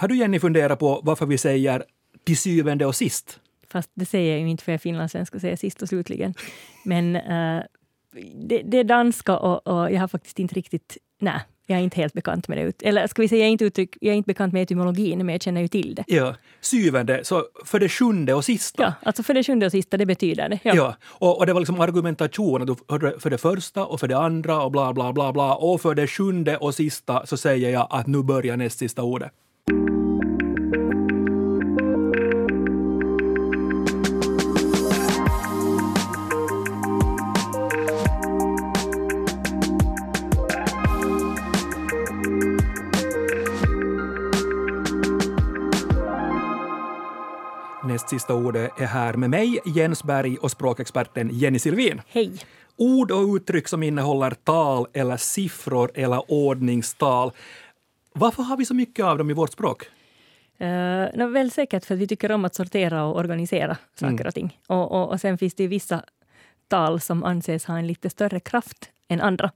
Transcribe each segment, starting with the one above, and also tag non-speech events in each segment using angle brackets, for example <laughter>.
har du Jenny funderat på varför vi säger till syvende och sist? Fast det säger jag ju inte för jag är finlandssvensk och säger sist och slutligen. Men uh, det, det, är danska och, och, jag har faktiskt inte riktigt... Nej, jag är inte helt bekant med det. Eller ska vi säga, jag är inte, uttryck, jag är inte bekant med etymologin, men jag känner ju till det. Ja, syvende, så för det sjunde och sista. Ja, alltså för det sjunde och sista, det betyder det. Ja, ja och, och, det var liksom argumentationen för det första och för det andra och bla bla bla bla. Och för det sjunde och sista så säger jag att nu börjar näst sista ordet. Näst sista ordet är här med mig, Jens Berg och språkexperten Jenny Silvin. Hej! Ord och uttryck som innehåller tal eller siffror eller ordningstal. Varför har vi så mycket av dem i vårt språk? Uh, no, väl säkert för att vi tycker om att sortera och organisera saker mm. och ting. Och, och, och sen finns det vissa tal som anses ha en lite större kraft än andra.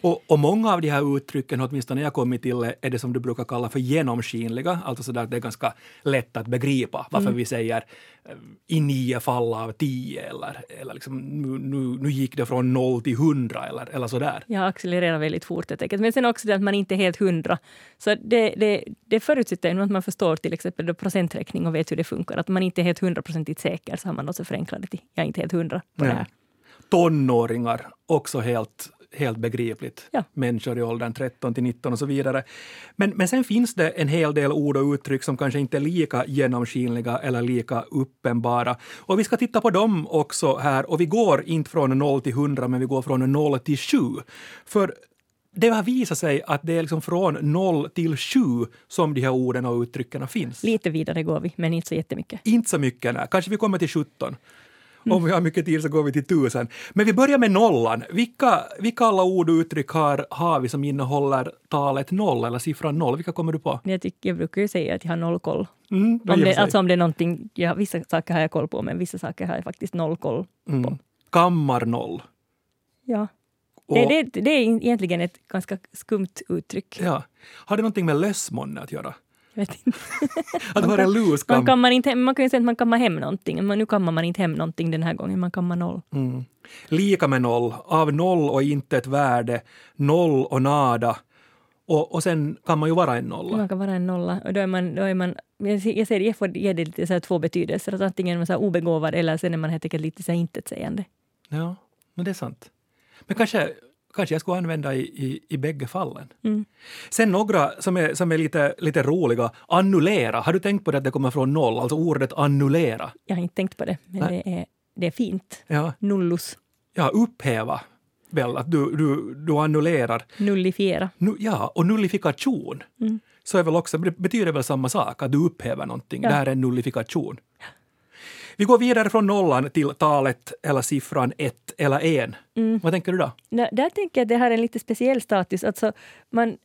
Och, och, många av de här uttrycken, åtminstone när jag kommit till är det som du brukar kalla för genomskinliga, alltså sådär att det är ganska lätt att begripa varför mm. vi säger eh, i nio fall av tio eller, eller liksom, nu, nu, nu gick det från noll till hundra eller, eller sådär. Jag accelererar väldigt fort helt enkelt. Men sen också det att man inte är helt hundra. Så det, det, det förutsätter att man förstår till exempel procenträkning och vet hur det funkar. Att man inte är helt hundraprocentigt säker så har man också förenklat det till jag är inte helt hundra på det här. Tonåringar, också helt helt begripligt. Ja. Människor i åldern 13 till 19 och så vidare. Men, men sen finns det en hel del ord och uttryck som kanske inte är lika genomskinliga eller lika uppenbara. Och vi ska titta på dem också här. Och vi går inte från 0 till 100, men vi går från 0 till 7. För det har visat sig att det är liksom från 0 till 7 som de här orden och uttrycken finns. Lite vidare går vi, men inte så jättemycket. Inte så mycket, nej. Kanske vi kommer till 17. Om vi har mycket tid så går vi till tusen. Men vi börjar med nollan. Vilka, vilka alla ord och uttryck har, har vi som innehåller talet noll eller siffran noll? Vilka kommer du på? Jag, tycker, jag brukar ju säga att jag har noll koll. Mm, om det, alltså om det är någonting, ja, vissa saker har jag koll på men vissa saker har jag faktiskt noll koll på. Mm. Kammarnoll. Ja. Det, det, det, är egentligen ett ganska skumt uttryck. Ja. Har det någonting med lössmånne att göra? Jag vet inte. att vara lus man, kammar inte, man kan ju säga att man kammar hem någonting. Men nu kammar man inte hem någonting den här gången, man kammar noll. Mm. Lika med noll, av noll och inte ett värde, noll och nada. Och, och sen kan man ju vara en nolla. Man kan vara en nolla. Och då är man, då är man, jag, ser, jag får ge det lite så två betydelser. Att antingen är man så obegåvad eller sen är man helt enkelt lite så intetsägande. Ja, men det är sant. Men kanske kanske jag skulle använda i, i, i bägge fallen. Mm. Sen några som är, som är lite, lite roliga. Annullera. Har du tänkt på det att det kommer från noll? Alltså ordet annullera. Jag har inte tänkt på det, men det är, det är fint. Ja. Nullus. Ja, upphäva. Väl, att du, du, du annullerar. Nullifiera. Nu, ja, och nullifikation. Mm. Så är väl också, betyder väl samma sak, att du upphäver någonting. Ja. Det här är en nullifikation. Vi går vidare från nollan till talet eller siffran ett eller en. Mm. Vad tänker du då? Där, där tänker jag att det har en lite speciell status. Alltså, man,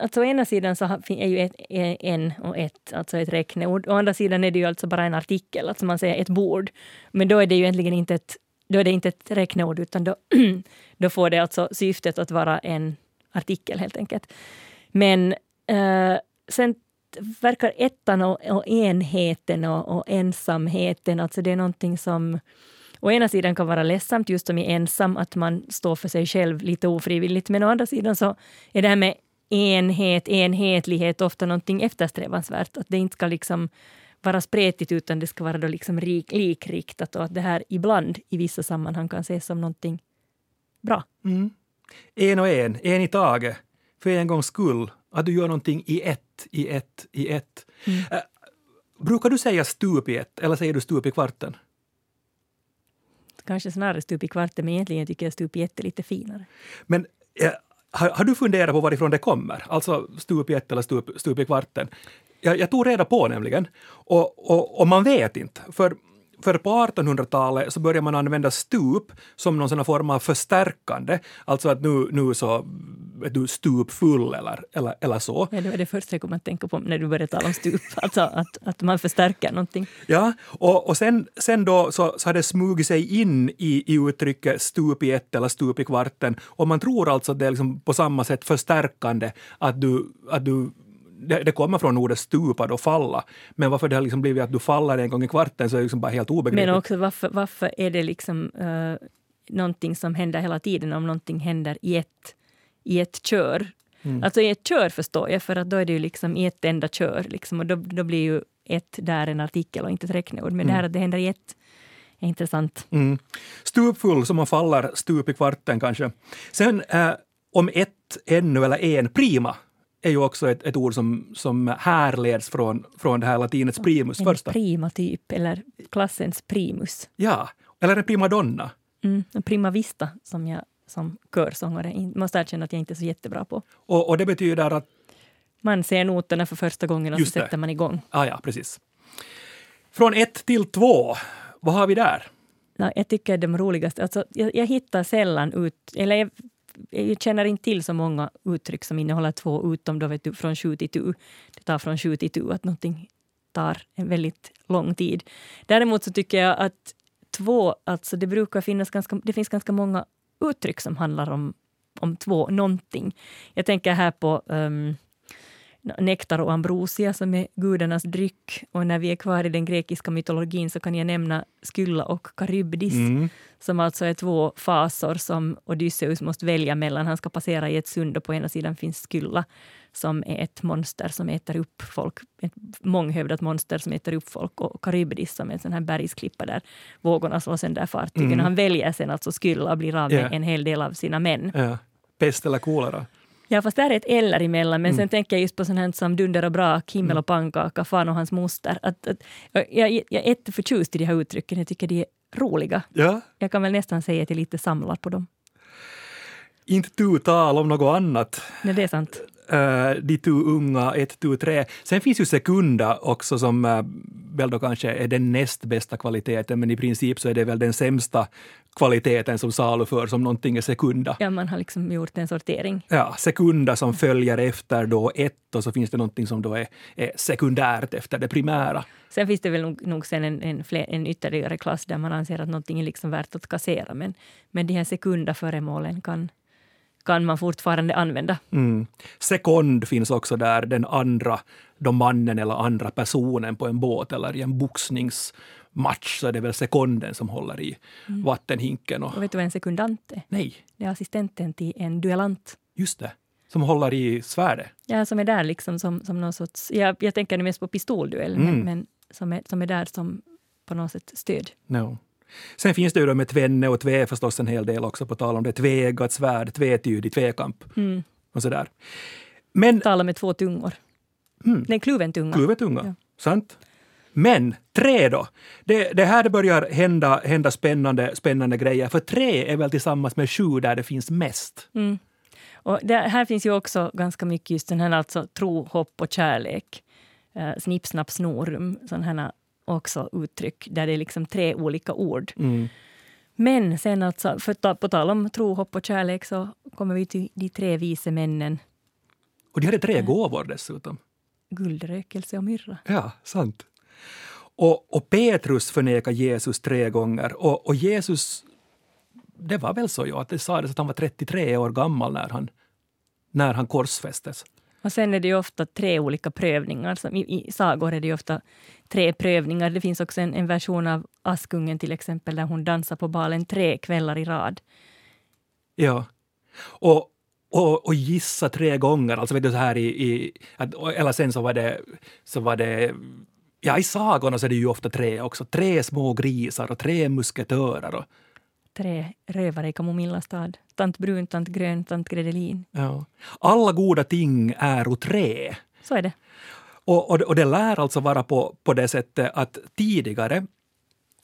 alltså å ena sidan så är ju ett, en och ett alltså ett räkneord. Å andra sidan är det ju alltså bara en artikel, alltså man säger ett bord. Men då är det ju egentligen inte ett, då är det inte ett räkneord utan då, <clears throat> då får det alltså syftet att vara en artikel helt enkelt. Men uh, sen verkar ettan och, och enheten och, och, ensamheten, alltså det är någonting som å ena sidan kan vara ledsamt just som i ensam, att man står för sig själv lite ofrivilligt, men å andra sidan så är det här med enhet, enhetlighet ofta någonting eftersträvansvärt, att det inte ska liksom vara spretigt utan det ska vara då liksom rik, likriktat och att det här ibland i vissa sammanhang kan ses som någonting bra. Mm. En och en, en i taget, för en gångs skull, att du gör någonting i ett i ett, i ett. Mm. Äh, brukar du säga stup i ett eller säger du stup i kvarten? Kanske snarare stup i kvarten, men egentligen tycker jag stup i ett är lite finare. Men ja, har, har, du funderat på varifrån det kommer? Alltså stup i ett eller stup, stup i kvarten? Jag, jag tog reda på nämligen. Och, och, och man vet inte. För för på 1800-talet så började man använda stup som någon sån form av förstärkande. Alltså att nu, nu så är du stupfull eller, eller, eller så. Ja, det var det första jag kom att tänka på när du började tala om stup. <laughs> Alltså att, att man förstärker någonting. Ja, och, och sen, sen då så, så har det smugit sig in i, i uttrycket stup i ett eller stup i kvarten. Och man tror alltså att det är liksom på samma sätt förstärkande att du, att du det, det kommer från ordet stupa, då falla. Men varför det har liksom blivit att du faller en gång i kvarten så är liksom bara helt obegripligt. Men också varför, varför är det liksom uh, någonting som händer hela tiden om någonting händer i ett, i ett kör? Mm. Alltså i ett kör förstår jag, för att då är det ju liksom i ett enda kör. Liksom, och då, då blir ju ett där en artikel och inte ett räkneord. Men mm. det här att det händer i ett är intressant. Mm. Stupfull, som man faller stup i kvarten kanske. Sen eh, om ett, ännu eller en, prima är ju också ett, ett ord som, som härleds från, från det här latinets primus. En första. prima typ, eller klassens primus. Ja, eller en primadonna. Mm, en prima vista som jag som körsångare måste erkänna att jag inte är så jättebra på. Och, och det betyder att... Man ser noterna för första gången och så sätter man igång. Ah, ja, precis. Från ett till två, vad har vi där? Ja, jag tycker de roligaste... Alltså, jag, jag hittar sällan ut... Eller jag, Eh, jag känner inte till så många uttryck som innehåller två, utom då vet du, från sju till tu. Det tar från sju till tu, att någonting tar en väldigt lång tid. Däremot så tycker jag att två, alltså det brukar finnas ganska, det finns ganska många uttryck som handlar om, om två någonting. Jag tänker här på um, nektar och ambrosia som är gudarnas dryck. Och när vi är kvar i den grekiska mytologin så kan jag nämna Skylla och Karybdis mm. som alltså är två fasor som Odysseus måste välja mellan. Han ska passera i ett sund och på ena sidan finns Skylla som är ett monster som äter upp folk. Ett månghövdat monster som äter upp folk. Och Karybdis som är en sån här bergsklippa där vågorna slår sönder fartygen. Mm. Han väljer sen alltså Skylla och blir av med yeah. en hel del av sina män. Ja. Pest eller kolera? Ja, fast där är ett eller emellan. Men mm. sen tänker jag just på sånt här som Dunder och brak, Himmel och mm. pannkaka, Fan och hans moster. Att, att, jag, jag är jätteförtjust i de här uttrycken. Jag tycker de är roliga. Ja. Jag kan väl nästan säga att jag lite samlar på dem. Inte tu tal om något annat. Nej, det är sant. Uh, de tu unga, ett, tu, tre. Sen finns ju Sekunda också som uh, väl då kanske är den näst bästa kvaliteten, men i princip så är det väl den sämsta kvaliteten som saluför som någonting är sekunda. Ja, man har liksom gjort en sortering. Ja, sekunda som följer efter då ett och så finns det någonting som då är, är sekundärt efter det primära. Sen finns det väl nog, nog sen en, en, fler, en ytterligare klass där man anser att någonting är liksom värt att kassera, men, men de här sekunda föremålen kan kan man fortfarande använda. Mm. Sekond finns också där, den andra, då mannen eller andra personen på en båt eller i en boxningsmatch så är det väl sekonden som håller i mm. vattenhinken. Och, och vet du vad en sekundant är? Nej. Det är assistenten till en duellant. Just det. Som håller i svärdet? Ja, som är där liksom som, som någon sorts... Jag, jag tänker nu mest på pistolduell, mm. men, men som, är, som är där som på något sätt stöd. No. Sen finns det ju då med tvenne och tve förstås en hel del också på tal om det. Tveeggat svärd, tvetydig, tvekamp mm. och sådär. Men... Tala med två tungor. Mm. Nej, kluven tunga. Kluven tunga, ja. sant. Men trä då? Det, det här börjar hända, hända spännande, spännande grejer. För tre är väl tillsammans med sju där det finns mest. Mm. Och det, här finns ju också ganska mycket just den här alltså tro, hopp och kärlek. Uh, snipp, snapp, snorum. Sådana också uttryck där det är liksom tre olika ord. Mm. Men sen alltså, för på tal om tro, hopp och kärlek så kommer vi till de tre vise männen. Och de hade tre gåvor dessutom. Guld, rökelse och myrra. Ja, sant. Och, och Petrus förnekar Jesus tre gånger. Och, och, Jesus, det var väl så ja, att det sades att han var 33 år gammal när han, när han korsfästes. Och sen är det ju ofta tre olika prövningar. Som i, I sagor är det ju ofta tre prövningar. Det finns också en, en version av Askungen till exempel där hon dansar på balen tre kvällar i rad. Ja. Och, och, och gissa tre gånger, alltså vet du så här i, i eller sen så var det, så var det Ja, i sagorna så är det ju ofta tre också. Tre små grisar och tre musketörer. Och, tre rövare i Kamomilla stad. Tant Brun, Tant Grön, Tant Gredelin. Ja. Alla goda ting är trä. Så är det. Och, och, och, det lär alltså vara på, på det sättet att tidigare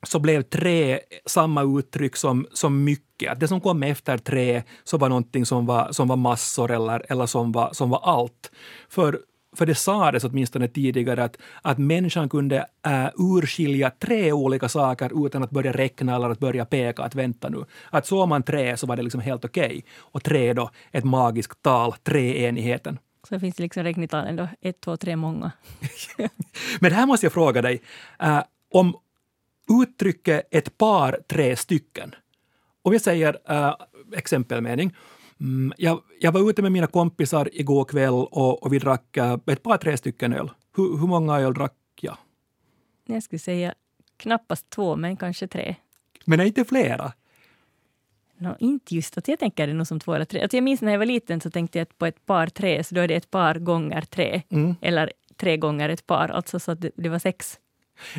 så blev trä samma uttryck som, som mycket. Att det som kom efter trä så var någonting som var, som var massor eller, eller som, var, som var allt. För för det sades åtminstone tidigare att, att människan kunde äh, urskilja tre olika saker utan att börja räkna eller att börja peka att vänta nu. Att såg man tre så var det liksom helt okej. Okay. Och tre då, ett magiskt tal, treenigheten. Så finns det liksom räknetalen då, ett, två, tre, många. <laughs> Men här måste jag fråga dig, äh, om uttrycket ett par, tre stycken. Om jag säger äh, exempelmening, Mm, jag, jag var ute med mina kompisar igår kväll och, och vi drack äh, ett par, tre stycken öl. Hur, hur många öl drack jag? Jag skulle säga knappast två, men kanske tre. Men är inte flera? No, inte just att jag tänker det nog som två eller tre. Alltså jag minns när jag var liten så tänkte jag på ett par tre, så då är det ett par gånger tre. Mm. Eller tre gånger ett par, alltså så att det, det var sex.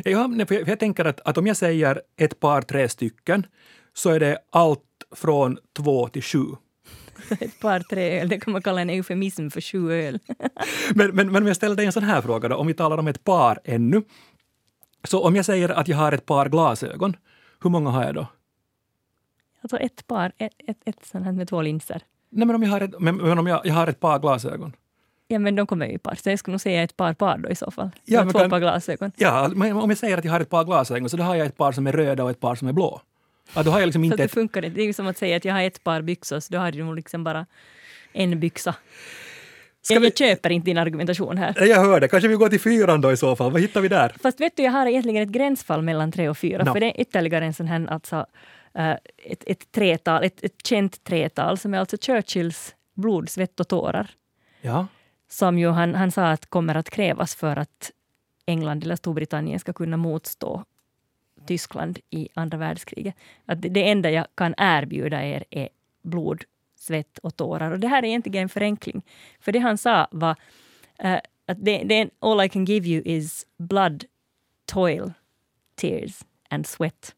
Ja, för jag tänker att, att om jag säger ett par, tre stycken så är det allt från två till sju. <laughs> ett par tre öl, det kan man kalla en eufemism för sju öl. <laughs> Men, men, men om jag ställer dig en sån här fråga då, om vi talar om ett par ännu. Så om jag säger att jag har ett par glasögon, hur många har jag då? Alltså ett par, ett, ett, ett sånt här med två linser. Nej, men om jag har ett, men, men om jag, jag har ett par glasögon. Ja, men de kommer ju i par. Så jag skulle nog säga ett par par då i så fall. Ja, två kan- par glasögon. Ja, men om jag säger att jag har ett par glasögon så då har jag ett par som är röda och ett par som är blå. Ja, då har jag liksom Så inte det ett... funkar inte. Det är ju som att säga att jag har ett par byxor, så då har du liksom bara en byxa. Ska jag, vi- jag köper inte din argumentation här. Jag hör det. Kanske vi går till fyran då i så fall. Vad hittar vi där? Fast vet du, jag har egentligen ett gränsfall mellan tre och fyra. Nå. För det är ytterligare en sån här, alltså, eh, ett, ett tretal, ett, ett känt tretal som är alltså Churchills blod, svett och tårar. Ja. Som ju han, han sa att kommer att krävas för att England eller Storbritannien ska kunna motstå Tyskland i andra världskriget. Att det, enda jag kan erbjuda er är blod, svett och tårar. Och det här är egentligen en förenkling. För det han sa var eh, att det, det, all I can give you is blood, toil, tears and sweat.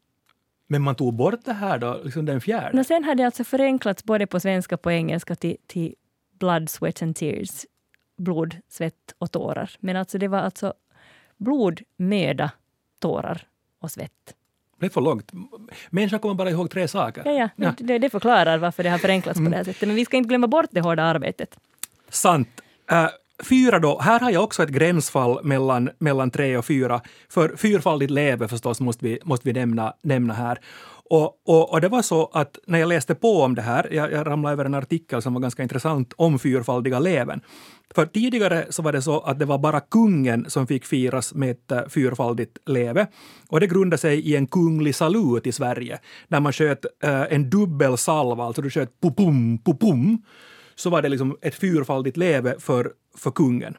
Men man tog bort det här då, liksom den fjärde. Men sen hade det alltså förenklats både på svenska och på engelska till, till blood, sweat and tears. Blod, svett och tårar. Men alltså det var alltså blod, möda, tårar och svett. Det är för långt. Människan kommer bara ihåg tre saker. Ja, ja, Ja. Det, det förklarar varför det har förenklats på det här sättet. Men vi ska inte glömma bort det hårda arbetet. Sant. Äh, fyra då, här har jag också ett gränsfall mellan, mellan tre och fyra. För fyrfaldigt leve förstås måste vi, måste vi nämna, nämna här. Och, och, och det var så att när jag läste på om det här, jag, jag ramlade över en artikel som var ganska intressant om fyrfaldiga leven. För tidigare så var det så att det var bara kungen som fick firas med ett eh, fyrfaldigt leve. Och det grundade sig i en kunglig salut i Sverige, där man sköt eh, en dubbel salva, alltså du sköt pupum, pupum så var det liksom ett fyrfaldigt leve för, för kungen.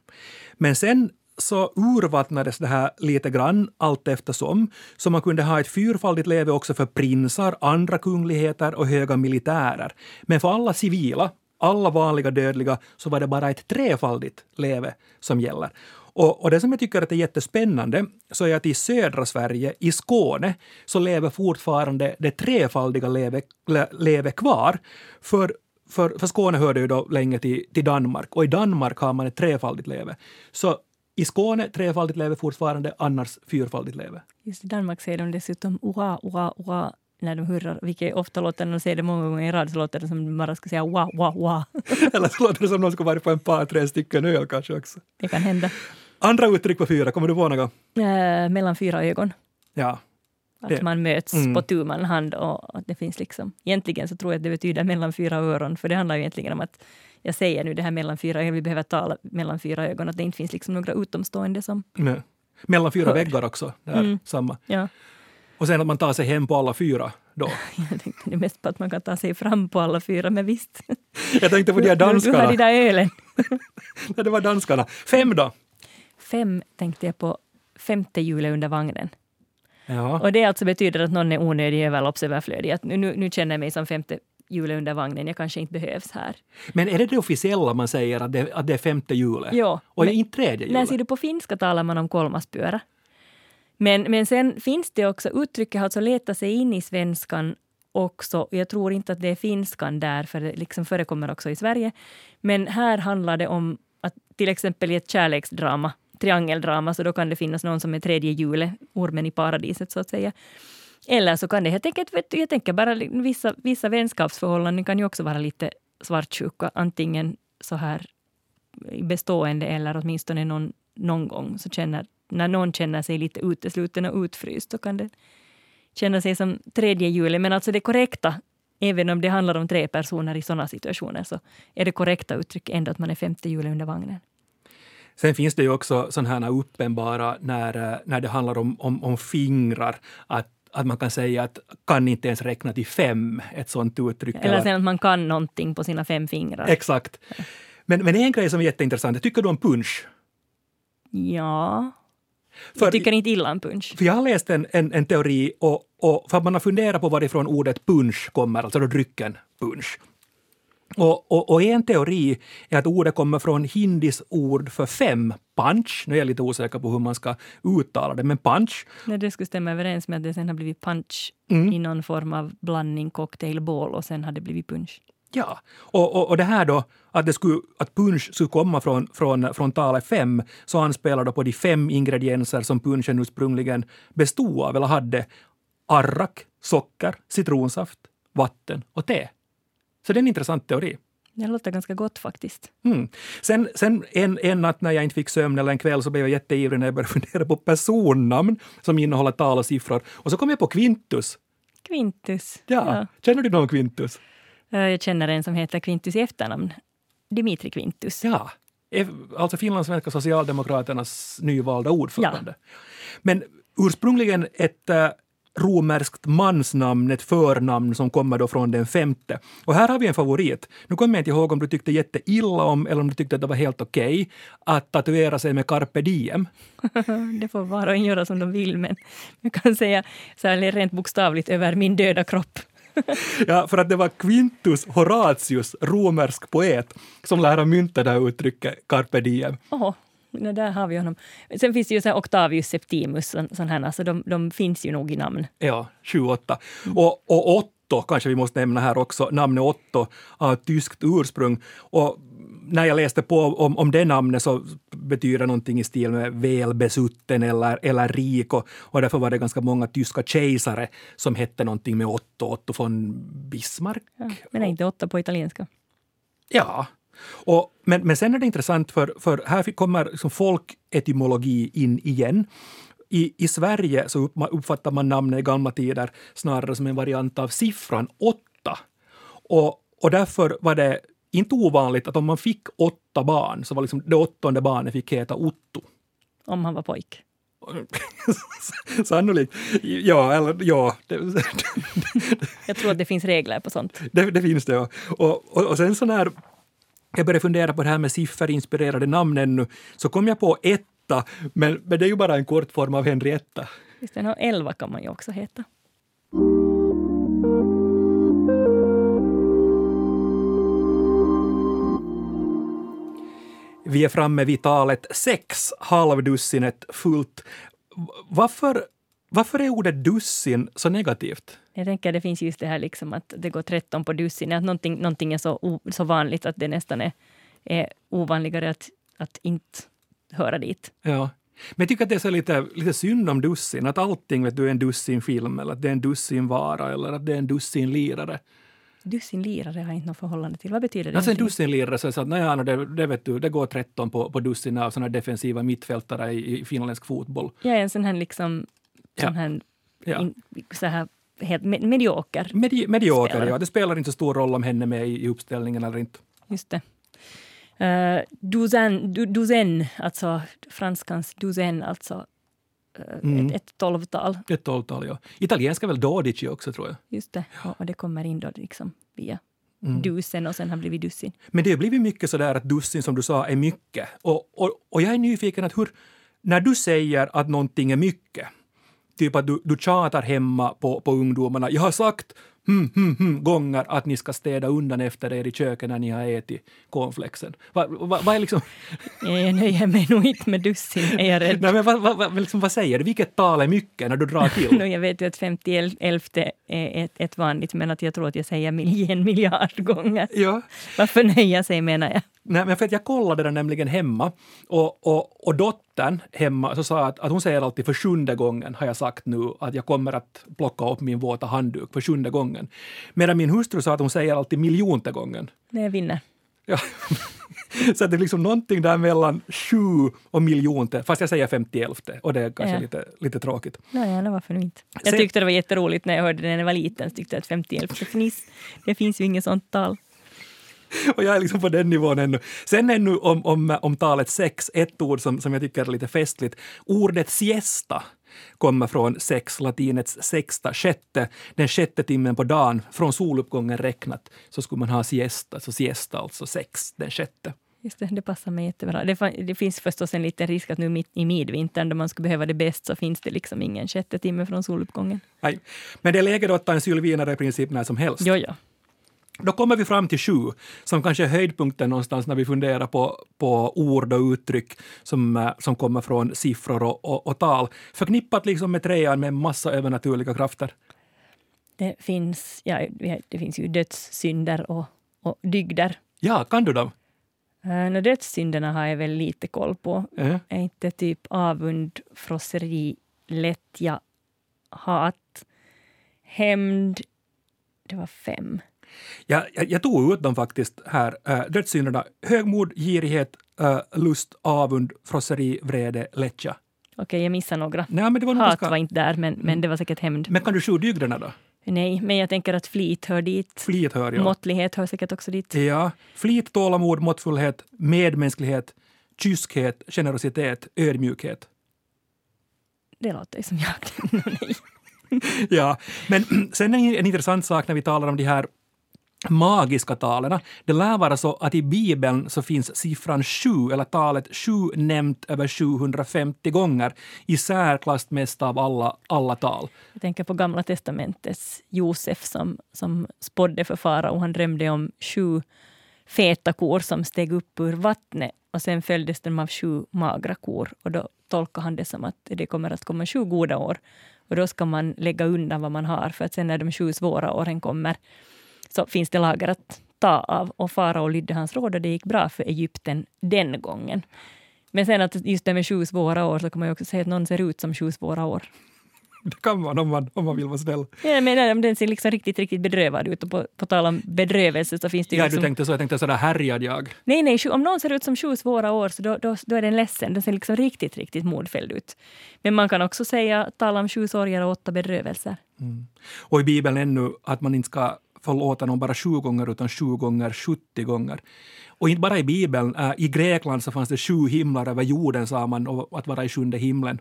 Men sen så urvattnades det här lite grann allt eftersom, så man kunde ha ett fyrfaldigt leve också för prinsar, andra kungligheter och höga militärer. Men för alla civila, alla vanliga dödliga, så var det bara ett trefaldigt leve som gäller. Och, och det som jag tycker att är jättespännande så är att i södra Sverige, i Skåne, så lever fortfarande det trefaldiga leve, leve kvar. För för, för Skåne hörde ju då länge till, till Danmark och i Danmark har man ett trefaldigt leve. Så i Skåne trefaldigt leve fortfarande, annars fyrfaldigt leve. Just i Danmark säger de dessutom ua, ua, ua när de hurrar, vilket ofta låter när de säger det många gånger i rad så låter det som de bara ska säga wa, wa, wa. Eller så låter det som de skulle varit på en par, tre stycken öl kanske också. Det kan hända. Andra uttryck på fyra, kommer du på något? Eh, mellan fyra ögon. Ja. Att Det- man möts Mm. på tu man hand och att det finns liksom... Egentligen så tror jag att det betyder mellan fyra öron, för det handlar ju egentligen om att jag säger nu det här mellan fyra ögon, vi behöver tala mellan fyra ögon, att det inte finns liksom några utomstående som... Nej. Mellan fyra Hör. väggar också. Där, Mm. samma. Ja, Och sen att man tar sig hem på alla fyra då. <laughs> jag tänkte det mest på att man kan ta sig fram på alla fyra, men visst. <laughs> Jag tänkte på de här <laughs> Du, du har danskarna. de där ölen. Nej, det var danskarna. Fem då? Fem tänkte jag på femte hjulet under vagnen. Ja. Och det alltså betyder att någon är onödig, överloppsöverflödig. Att nu, nu, nu känner jag mig som femte hjulet under vagnen, jag kanske inte behövs här. Men är det det officiella man säger att det, att det är femte hjulet? Jo, Och men- inte tredje hjulet? ser du på finska talar man om kolmaspyörä. Men, men sen finns det också, uttrycket har alltså letat sig in i svenskan också. Jag tror inte att det är finskan där, för det liksom förekommer också i Sverige. Men här handlar det om att till exempel i ett kärleksdrama, triangeldrama, så då kan det finnas någon som är tredje hjulet, ormen i paradiset så att säga. Eller så kan det helt enkelt, vet du, jag tänker bara vissa, vissa vänskapsförhållanden kan ju också vara lite svartsjuka, antingen så här bestående eller åtminstone någon, någon gång så känner, när någon känner sig lite utesluten och utfryst så kan det känna sig som tredje hjulet. Men alltså det korrekta, även om det handlar om tre personer i sådana situationer, så är det korrekta uttrycket ändå att man är femte hjulet under vagnen. Sen finns det ju också sådana här uppenbara när, eh, när det handlar om, om, om fingrar. Att, att man kan säga att kan inte ens räkna till fem, ett sånt uttryck. Eller sen att man kan någonting på sina fem fingrar. Exakt. Men, men en grej som är jätteintressant, tycker du om punch? Ja. För, jag tycker inte illa om punch. För jag har läst en, en, en teori och, och för att man har funderat på varifrån ordet punch kommer, alltså då drycken punch. Och, och, och, en teori är att ordet kommer från hindis ord för fem, punch. Nu är jag lite osäker på hur man ska uttala det, men punch. Nej, det skulle stämma överens med att det sen har blivit punch mm. i någon form av blandning, cocktail, bål och sen har det blivit punch. Ja, och, och, och det här då, att, det skulle, att punch skulle komma från, från, från talet fem, så anspelar då på de fem ingredienser som punchen ursprungligen bestod av, eller hade. Arrak, socker, citronsaft, vatten och te. Så det är en intressant teori. Det låter ganska gott faktiskt. Mm. Sen, sen en, en natt när jag inte fick sömn eller en kväll så blev jag jätteivrig när jag började <laughs> fundera på personnamn som innehåller tal och siffror. Och så kom jag på Quintus. Quintus? Ja. ja. Känner du någon Quintus? Eh, jag känner en som heter Quintus i efternamn. Dimitri Quintus. Ja, alltså Finlandssvenska Socialdemokraternas nyvalda ordförande. Ja. Men ursprungligen ett äh, romerskt mansnamn, ett förnamn som kommer då från den femte. Och här har vi en favorit. Nu kommer jag inte ihåg om du tyckte jätteilla om eller om du tyckte att det var helt okej okay, att tatuera sig med carpe diem. <laughs> det får var och en göra som de vill, men jag kan säga så här rent bokstavligt över min döda kropp. <laughs> ja, för att det var Quintus Horatius, romersk poet, som lär ha myntat det här uttrycket carpe diem. Oh. No, där har vi honom. Sen finns det ju så Octavius Septimus, sån här, alltså de, de finns ju nog i namn. Ja, sju, åtta. Och, och Otto kanske vi måste nämna här också, namnet Otto har tyskt ursprung. Och när jag läste på om, om det namnet så betyder det någonting i stil med välbesutten eller, eller rik och, och därför var det ganska många tyska kejsare som hette någonting med Otto, Otto von Bismarck. Ja, men är inte Otto på italienska? Ja, och, men, men sen är det intressant för, för här kommer liksom folketymologi in igen. I, I Sverige så uppfattar man namnet i gamla tider snarare som en variant av siffran åtta. Och, och därför var det inte ovanligt att om man fick åtta barn så var liksom det åttonde barnet fick heta Otto. Om han var pojk? <laughs> Sannolikt. Ja, eller ja. Jag tror att det finns regler på sånt. Det, det finns det. Och, och, och sen så när jag började fundera på det här med sifferinspirerade namn ännu, så kom jag på etta, men, men det är ju bara en kort form av Henrietta. Just det, elva kan man ju också heta. Vi är framme vid talet sex, halvdussinet fullt. Varför, varför är ordet dussin så negativt? Jag tänker det finns just det här liksom att det går 13 på dussin, att någonting, någonting är så, så vanligt att det nästan är, är ovanligare att, att inte höra dit. Ja. Men jag tycker att det är så lite, lite synd om dussin, att allting vet du, är en dussinfilm eller att det är en dussinvara eller att det är en dussinlirare. Dussinlirare har jag inte något förhållande till. Vad betyder det? Alltså en dussinlirare, så att naja, det, det, vet du, det går 13 på, på dussin av såna defensiva mittfältare i, i finländsk fotboll. Ja, en sån här liksom, sån här, ja. in, så här helt medioker. Medi medioker, spelare. ja. Det spelar inte så stor roll om henne är med i, i uppställningen eller inte. Just det. Uh, douzaine, du, alltså franskans douzaine, alltså uh, mm. ett, ett tolvtal. Ett tolvtal, ja. Italienska väl dodici också, tror jag. Just det, ja. och det kommer in då liksom via mm. dusen och sen har blivit dussin. Men det har blivit mycket så där att dussin, som du sa, är mycket. Och, och, och jag är nyfiken att hur, när du säger att någonting är mycket, typ att du, du tjatar hemma på, på ungdomarna. Jag har sagt hmm, hmm, hmm, gånger att ni ska städa undan efter er i köket när ni har ätit cornflakesen. Vad va, va är liksom... <laughs> Jag nöjer mig nog inte med dussin, är jag rädd. Nej, men vad, vad, liksom, vad säger du? Vilket tal är mycket när du drar <laughs> till? no, jag vet ju att 50 är ett, ett vanligt, men att jag tror att jag säger en miljard gånger. Ja. Varför nöja sig, menar jag. Nej, men för att jag kollade den nämligen hemma och, och, och dottern hemma så sa att, att hon säger alltid för sjunde gången har jag sagt nu att jag kommer att plocka upp min våta handduk för sjunde gången. Medan min hustru sa att hon säger alltid miljonte gången. När jag vinner. Ja. <laughs> så det är liksom någonting där mellan sju och miljonte, fast jag säger femtielfte och det är kanske ja. lite, lite tråkigt. Nej, varför nu inte? Jag tyckte det var jätteroligt när jag hörde det när jag var liten, så tyckte jag att femtielfte fniss, det finns ju inget sånt tal. <laughs> och jag är liksom på den nivån ännu. Sen ännu om, om, om talet sex, ett ord som, som jag tycker är lite festligt. Ordet siesta kommer från sex, latinets sexta, sjätte. Den sjätte timmen på dagen, från soluppgången räknat, så skulle man ha siesta, så siesta alltså sex, den sjätte. Just det, det passar mig jättebra. Det, det finns förstås en liten risk att nu mitt i midvintern, då man skulle behöva det bäst, så finns det liksom ingen sjätte timme från soluppgången. Nej, men det är läge att ta en sylvinare i princip när som helst. Jo, jo. Då kommer vi fram till sju, som kanske är höjdpunkten någonstans när vi funderar på, på ord och uttryck som, eh, som kommer från siffror och, och, och tal. Förknippat liksom med trean med en massa övernaturliga krafter. Det finns, ja, det finns ju dödssynder och, och dygder. Ja, kan du dem? Uh, dödssynderna har jag väl lite koll på. Uh. Är inte typ avund, frosseri, lättja, hat, hämnd. Det var fem. Ja, jag, jag tog ut dem faktiskt här. Uh, dödssynderna högmod, girighet, uh, lust, avund, frosseri, vrede, lättja. Okej, okay, jag missade några. Nej, men det var Hat ganska... var inte där, men, men det var säkert hämnd. Men kan du sju dygderna då? Nej, men jag tänker att flit hör dit. Flit hör, ja. Måttlighet hör säkert också dit. Ja. Flit, tålamod, måttfullhet, medmänsklighet, kyskhet, generositet, ödmjukhet. Det låter ju som jag. <laughs> Ja, men <clears throat> sen är en intressant sak när vi talar om de här magiska talen. Det lär vara så att i Bibeln så finns siffran sju, eller talet sju, nämnt över 750 gånger, i särklass mest av alla, alla tal. Jag tänker på Gamla testamentets Josef som, som spådde för farao. Han drömde om sju feta kor som steg upp ur vattnet och sen följdes de av sju magra kor. Och då tolkar han det som att det kommer att komma sju goda år. Och då ska man lägga undan vad man har, för att sen när de sju svåra åren kommer så finns det lager att ta av. Och farao lydde hans råd och det gick bra för Egypten den gången. Men sen att just det med sju svåra år så kan man ju också säga att någon ser ut som sju svåra år. Det kan man om man, om man vill vara snäll. Ja, men om den ser liksom riktigt, riktigt bedrövad ut och på, på tal om bedrövelse så finns det ju Ja, liksom... du tänkte så. Jag tänkte sådär härjad jag. Nej, nej, om någon ser ut som sju svåra år så då, då, då är den ledsen. Den ser liksom riktigt, riktigt modfälld ut. Men man kan också säga, tala om sju sorger och åtta bedrövelser. Mm. Och i Bibeln ännu att man inte ska förlåta någon bara sju gånger utan sju gånger 70 gånger. Och inte bara i Bibeln, äh, i Grekland så fanns det sju himlar över jorden sa man, och att vara i sjunde himlen.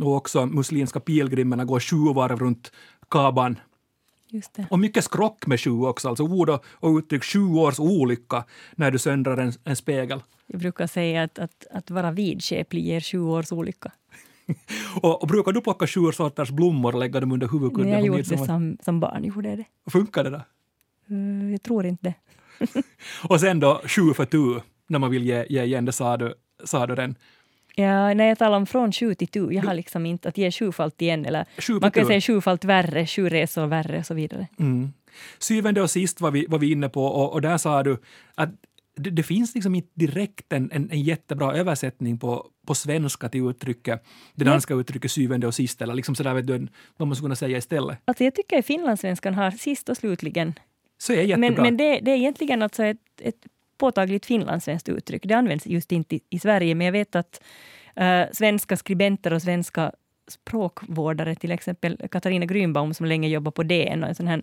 Och också muslimska pilgrimerna går sju varv runt Kaban. Och mycket skrock med sju också, alltså ord och, och uttryck sju års olycka när du söndrar en, en spegel. Jag brukar säga att, att, att vara vidskeplig ger sju års olycka. <laughs> och, och, brukar du plocka sju sorters blommor och lägga dem under huvudkudden? Jag gjorde det som, som barn. Gjorde det. Funkar det då? Uh, jag tror inte det. <laughs> och sen då sju för tu, när man vill ge, ge igen, det sa du, sa du den. Ja, när jag talar om från sju till tu, jag har liksom inte att ge sjufalt igen, eller Sju man kan tu. säga sjufalt värre, sju resor värre och så vidare. Mm. Syvende och sist var vi, var vi inne på och, och där sa du att det, det finns liksom inte direkt en, en, en jättebra översättning på, på svenska till uttrycket, det danska uttrycket syvende och sist, eller liksom sådär vet du, vad man skulle kunna säga istället. Alltså jag tycker att finlandssvenskan har sist och slutligen Så är jättebra. Men, men det, det är egentligen alltså ett, ett påtagligt finlandssvenskt uttryck. Det används just inte i, i Sverige, men jag vet att uh, svenska skribenter och svenska språkvårdare, till exempel Katarina Grünbaum som länge jobbar på DN och en sån här.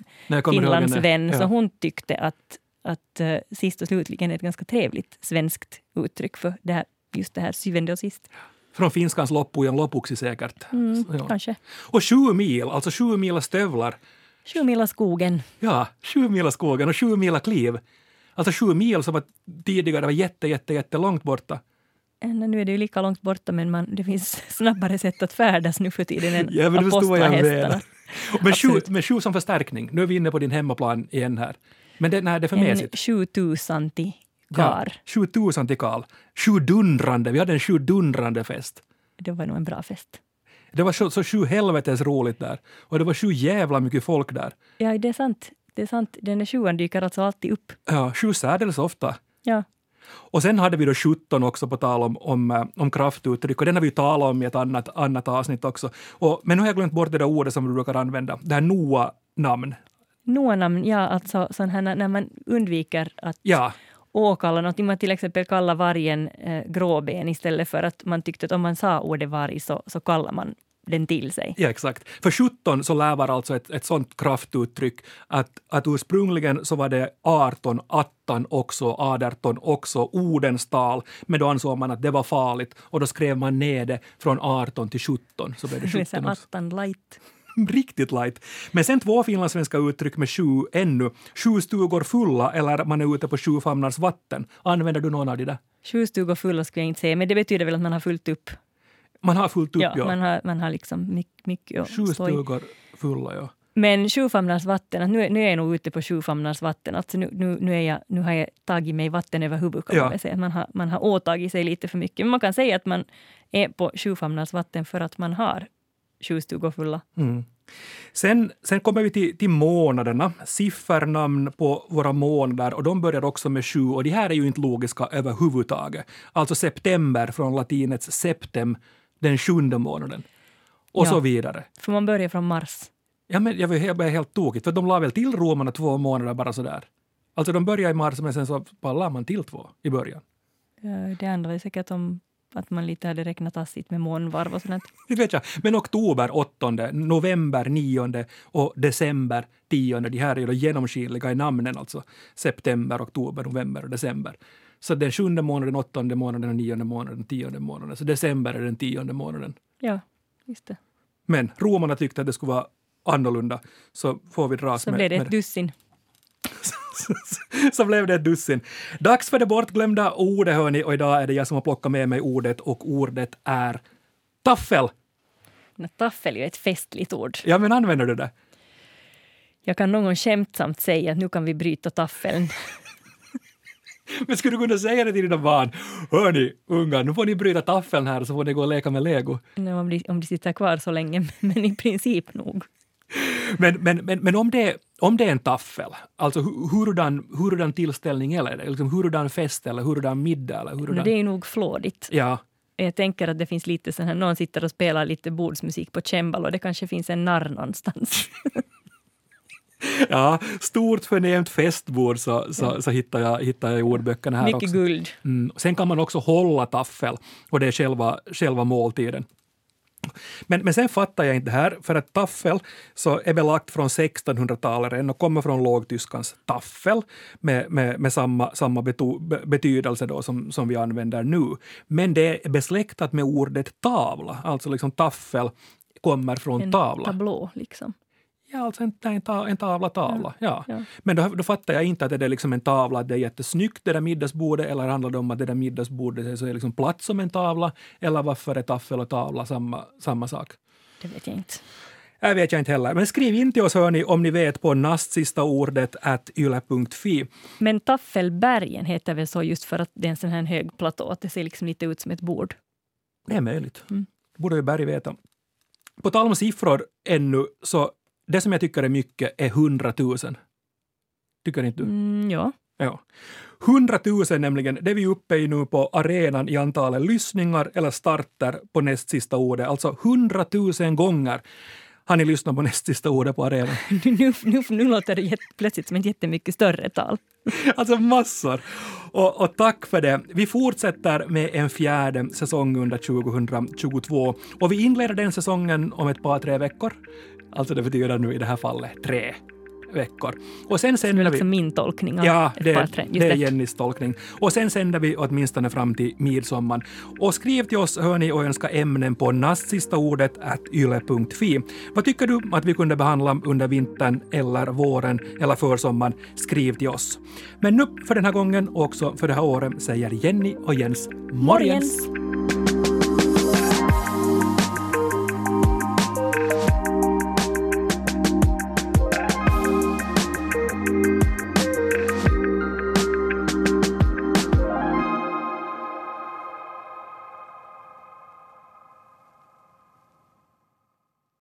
Finlandsvän, Ja. så hon tyckte att, att uh, sist och slutligen är ett ganska trevligt svenskt uttryck för det här, just det här syvende och sist. Från finskans loppujen lopuksi säkert. Mm, ja. Kanske. Och sju mil, alltså sju mila stövlar. Sju mila skogen. Ja, sju mila skogen och sju mila kliv. Alltså sju mil som var tidigare var jätte, jätte, jätte långt borta. Eh, Nu är det ju lika långt borta, men man, det finns <laughs> snabbare sätt att färdas nu för tiden än Ja, men apostlahästarna. <laughs> Med sju, med sju som förstärkning. Nu är vi inne på din hemmaplan igen här. Men det, nej, det är för En mesigt. 7000 till kar. Sju tusen till Karl. Sju dundrande. Vi hade en sju dundrande fest. Det var nog en bra fest. Det var så, så sju helvetes roligt där. Och det var sju jävla mycket folk där. Ja, det är sant. Det är sant. Den där sjuan dyker alltså alltid upp. Ja, sju särdeles ofta. Ja. Och sen hade vi då 17 också på tal om, om, eh, om kraftuttryck och den har vi ju talat om i ett annat, annat avsnitt också. Och, men nu har jag glömt bort det där ordet som du brukar använda, det här Noa-namn. Noanamn, ja, alltså sån här när när man undviker att Ja, åkalla någonting. Man till exempel kallar vargen eh, gråben istället för att man tyckte att om man sa ordet varg så, så kallar man den till sig. Ja, exakt. För 17 så lävar alltså ett, ett sånt kraftuttryck att, att ursprungligen så var det 18, attan också, 18 också, ordens tal, men då ansåg man att det var farligt och då skrev man ner det från 18 till 17. Så blev det <laughs> 17 också. attan light. <laughs> Riktigt light. Men sen två finlandssvenska uttryck med sju ännu. Sju stugor fulla eller man är ute på sju famnars vatten. Använder du någon av de där? Sju stugor fulla skulle jag inte säga, men det betyder väl att man har fullt upp. Man har fullt upp, ja. ja. Man har, man har liksom mycket, mycket Sju stugor fulla, ja. Men sjufamnars vatten, att nu, nu är jag nog ute på sjufamnars vatten. Alltså nu, nu, nu, är jag, nu har jag tagit mig vatten över huvudet kan Ja. man säga. Man har, man har åtagit sig lite för mycket. Men man kan säga att man är på sjufamnars vatten för att man har sju stugor fulla. Mm. Sen, sen kommer vi till, till månaderna, siffernamn på våra månader och de börjar också med sju och de här är ju inte logiska överhuvudtaget. Alltså september från latinets septem, den sjunde månaden. Och Ja. så vidare. För man börjar från mars. Ja, men jag blev helt, tokigt, för de la väl till romarna två månader bara sådär. Alltså de börjar i mars men sen så bara la man till två i början. Det handlar säkert om att man lite hade räknat tassigt med månvarv och sånt. <laughs> Det vet jag. Men oktober 8, november 9 och december 10, de här är då genomskinliga i namnen, alltså september, oktober, november och december. Så den sjunde månaden, åttonde månaden, den nionde månaden, tionde månaden. Så december är den tionde månaden. Ja, just det. Men romarna tyckte att det skulle vara annorlunda, så får vi dras Så med, blev det med ett dussin. <laughs> <laughs> så blev det ett dussin. Dags för det bortglömda ordet, hörni, och idag är det jag som har plockat med mig ordet och ordet är taffel. Men Taffel är ju ett festligt ord. Ja, men använder du det? Jag kan någon skämtsamt säga att nu kan vi bryta taffeln. <laughs> Men skulle du kunna säga det till dina barn? Hörni, unga, nu får ni bryta taffeln här så får ni gå och leka med lego. Nu om, de, om de sitter kvar så länge, <laughs> men i princip nog. Men, men, men, men om, det, om det är en taffel, alltså hu- hurdan, hurdan tillställning är det? Liksom hurdan fest eller hurdan middag? Eller Men hurdan... det är nog flådigt. Ja, Jag tänker att det finns lite sån här, någon sitter och spelar lite bordsmusik på cembalo det kanske finns en narr någonstans. <laughs> ja, stort förnämt festbord så, så, så hittar, jag, hittar jag i ordböckerna här Mycket också. guld. Mm. Sen kan man också hålla taffel och det är själva, själva måltiden. Men, men sen fattar jag inte det här, för att taffel så är belagt från 1600-talet redan och kommer från lågtyskans taffel med, med, med samma, samma beto, be, betydelse då som, som vi använder nu. Men det är besläktat med ordet tavla, alltså liksom taffel kommer från En tavla. tablå liksom. Ja, alltså en, en, ta, en tavla, tavla. Ja. Ja. Men då, då fattar jag inte att det är liksom en tavla, att det är jättesnyggt det där middagsbordet, eller handlar det om att det där middagsbordet är så är liksom platt som en tavla, eller varför är taffel och tavla samma, samma sak? Det vet jag inte. Jag vet jag inte heller. Men skriv in till oss hörni om ni vet på näst sista ordet at yle.fi. Men Taffelbergen heter väl så just för att det är en sån här hög platå, att det ser liksom lite ut som ett bord. Det är möjligt. Mm. Det borde ju Berg veta. På tal om siffror ännu, så det som jag tycker är mycket är 100 000. Tycker inte du? Mm, ja. Ja. 100 000 nämligen, det är vi uppe i nu på arenan i antalet lyssningar eller starter på näst sista ordet. Alltså 100 000 gånger har ni lyssnat på näst sista ordet på arenan. <laughs> Nu, nu, nu låter det jätte, plötsligt som ett jättemycket större tal. <laughs> Alltså massor! Och, och tack för det. Vi fortsätter med en fjärde säsong under 2022 och vi inleder den säsongen om ett par, tre veckor. Alltså det betyder nu i det här fallet tre veckor. Och sen sänder vi... liksom min tolkning av Ja, ett det, par, tre. Just det är. Jennys tolkning. Och sen sänder vi åtminstone fram till midsommar. Och skriv till oss hör ni och önska ämnen på nastsista ordet at yle.fi. Vad tycker du att vi kunde behandla under vintern eller våren eller försommaren? Skriv till oss. Men nu för den här gången och också för det här året säger Jenny och Jens morgens! Morgens.